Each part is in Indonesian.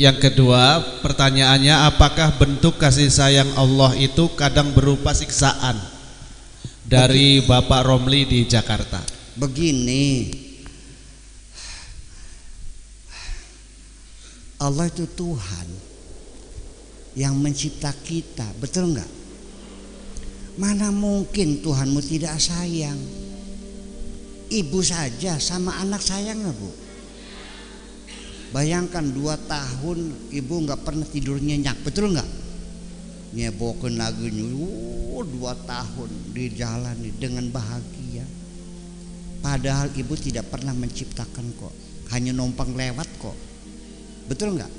Yang kedua, pertanyaannya apakah bentuk kasih sayang Allah itu kadang berupa siksaan? Dari Bapak Romli di Jakarta. Begini, Allah itu Tuhan yang mencipta kita, betul nggak? Mana mungkin Tuhanmu tidak sayang? Ibu saja sama anak sayang nggak bu? Bayangkan dua tahun ibu nggak pernah tidur nyenyak, betul nggak? Nyebokin lagi oh, dua tahun di jalan dengan bahagia. Padahal ibu tidak pernah menciptakan kok, hanya numpang lewat kok. Betul nggak?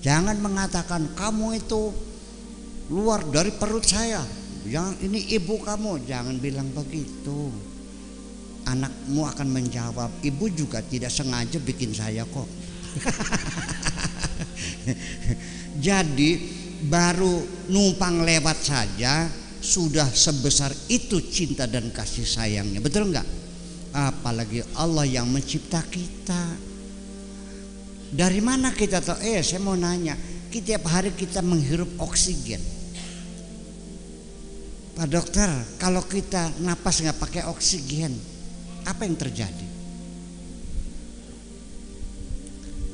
Jangan mengatakan kamu itu luar dari perut saya. Jangan ini ibu kamu, jangan bilang begitu anakmu akan menjawab ibu juga tidak sengaja bikin saya kok. Jadi baru numpang lewat saja sudah sebesar itu cinta dan kasih sayangnya. Betul enggak apalagi Allah yang mencipta kita. Dari mana kita tahu? Eh saya mau nanya. Tiap hari kita menghirup oksigen. Pak dokter kalau kita napas nggak pakai oksigen apa yang terjadi?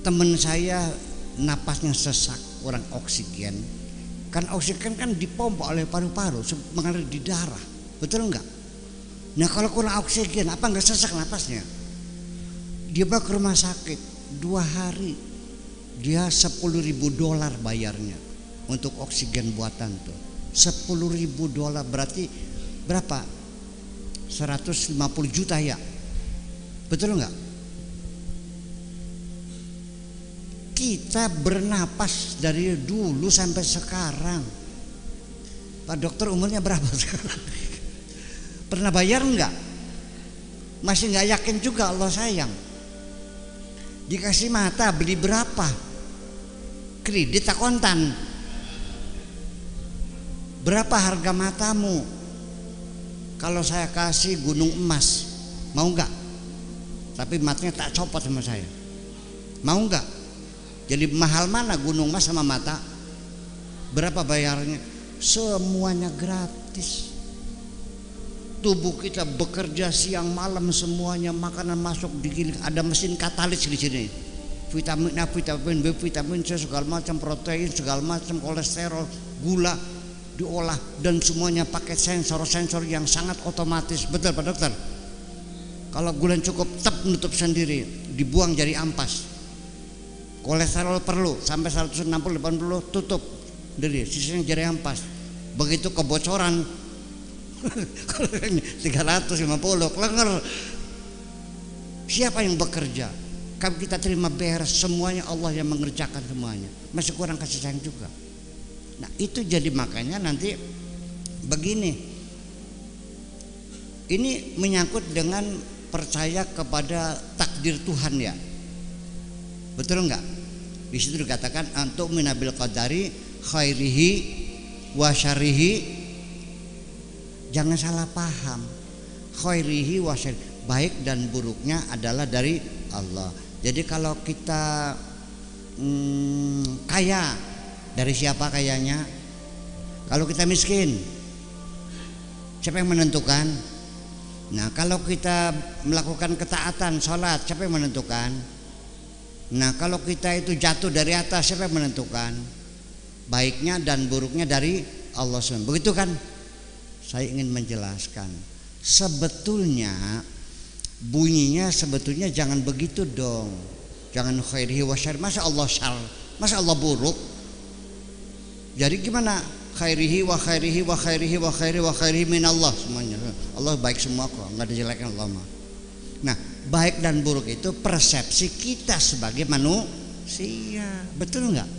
Teman saya napasnya sesak, orang oksigen. Kan oksigen kan dipompa oleh paru-paru, mengalir di darah. Betul enggak? Nah kalau kurang oksigen, apa enggak sesak napasnya? Dia bawa ke rumah sakit dua hari. Dia 10 ribu dolar bayarnya untuk oksigen buatan tuh. 10 ribu dolar berarti berapa? 150 juta ya. Betul nggak? Kita bernapas dari dulu sampai sekarang. Pak dokter umurnya berapa sekarang? Pernah bayar nggak? Masih nggak yakin juga Allah sayang. Dikasih mata beli berapa? Kredit tak kontan berapa harga matamu kalau saya kasih gunung emas mau nggak? Tapi matanya tak copot sama saya. Mau nggak? Jadi mahal mana gunung emas sama mata? Berapa bayarnya? Semuanya gratis. Tubuh kita bekerja siang malam semuanya makanan masuk digiling ada mesin katalis di sini. Vitamin A, vitamin B, vitamin C segala macam protein segala macam kolesterol gula diolah dan semuanya pakai sensor-sensor yang sangat otomatis. Betul Pak Dokter? Kalau gula cukup tetap menutup sendiri, dibuang jadi ampas. Kolesterol perlu sampai 160 80 tutup dari sisanya jadi ampas. Begitu kebocoran 350 klenger. Siapa yang bekerja? Kalau kita terima beres semuanya Allah yang mengerjakan semuanya. Masih kurang kasih sayang juga. Nah itu jadi makanya nanti begini. Ini menyangkut dengan percaya kepada takdir Tuhan ya. Betul enggak? Di situ dikatakan untuk minabil qadari khairihi wa syarihi jangan salah paham. Khairihi wa syarihi baik dan buruknya adalah dari Allah. Jadi kalau kita hmm, kaya dari siapa kayaknya? Kalau kita miskin, siapa yang menentukan? Nah, kalau kita melakukan ketaatan, sholat, siapa yang menentukan? Nah, kalau kita itu jatuh dari atas, siapa yang menentukan? Baiknya dan buruknya dari Allah SWT. Begitu kan? Saya ingin menjelaskan. Sebetulnya bunyinya sebetulnya jangan begitu dong. Jangan khairihi wa syar. Masa Allah syar? Masa Allah buruk? Jadi gimana? Khairihi wa khairihi wa khairihi wa khairihi wa khairihi min Allah semuanya. Allah baik semua kok, nggak ada jeleknya Allah mah. Nah, baik dan buruk itu persepsi kita sebagai manusia. Betul nggak?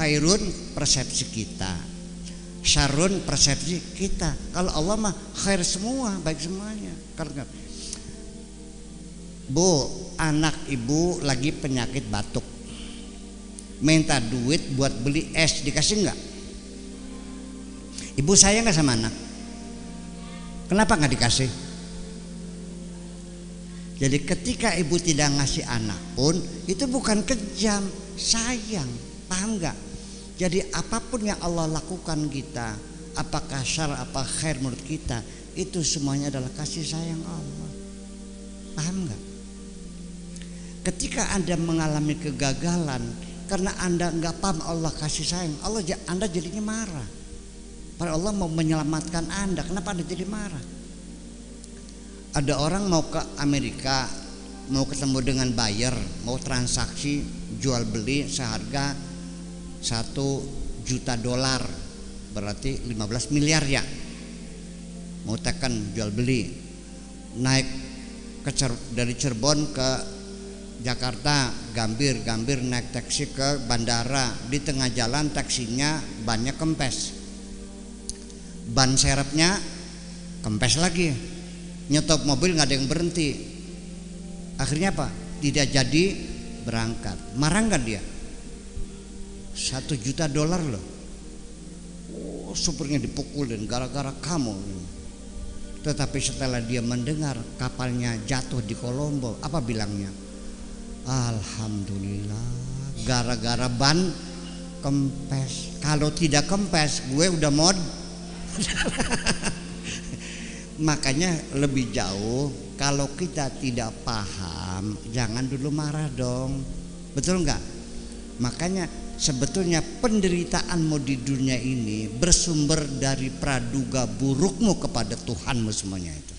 Khairun persepsi kita. Syarun persepsi kita. Kalau Allah mah khair semua, baik semuanya. Kalau Bu, anak ibu lagi penyakit batuk minta duit buat beli es dikasih nggak ibu saya nggak sama anak kenapa nggak dikasih Jadi ketika ibu tidak ngasih anak pun itu bukan kejam, sayang. Paham nggak? Jadi apa pun yang Allah lakukan kita, apakah syar apa khair menurut kita, itu semuanya adalah kasih sayang Allah. Paham nggak? Ketika Anda mengalami kegagalan karena Anda nggak paham Allah kasih sayang, Allah Anda jadinya marah. Padahal Allah mau menyelamatkan Anda, kenapa Anda jadi marah? Ada orang mau ke Amerika, mau ketemu dengan buyer, mau transaksi jual beli seharga satu juta dolar, berarti 15 miliar ya. Mau tekan jual beli, naik ke dari Cirebon ke Jakarta Gambir Gambir naik taksi ke bandara. Di tengah jalan taksinya bannya kempes. Ban serepnya kempes lagi. Nyetop mobil nggak ada yang berhenti. Akhirnya apa? Tidak jadi berangkat. Marah nggak dia? Satu juta dolar loh. Oh, supirnya dipukulin gara-gara kamu. Tetapi setelah dia mendengar kapalnya jatuh di Kolombo apa bilangnya Alhamdulillah gara-gara ban kempes. Kalau tidak kempes, gue udah mod. Makanya lebih jauh kalau kita tidak paham, jangan dulu marah dong. Betul nggak? Makanya sebetulnya penderitaanmu di dunia ini bersumber dari praduga burukmu kepada Tuhanmu semuanya itu.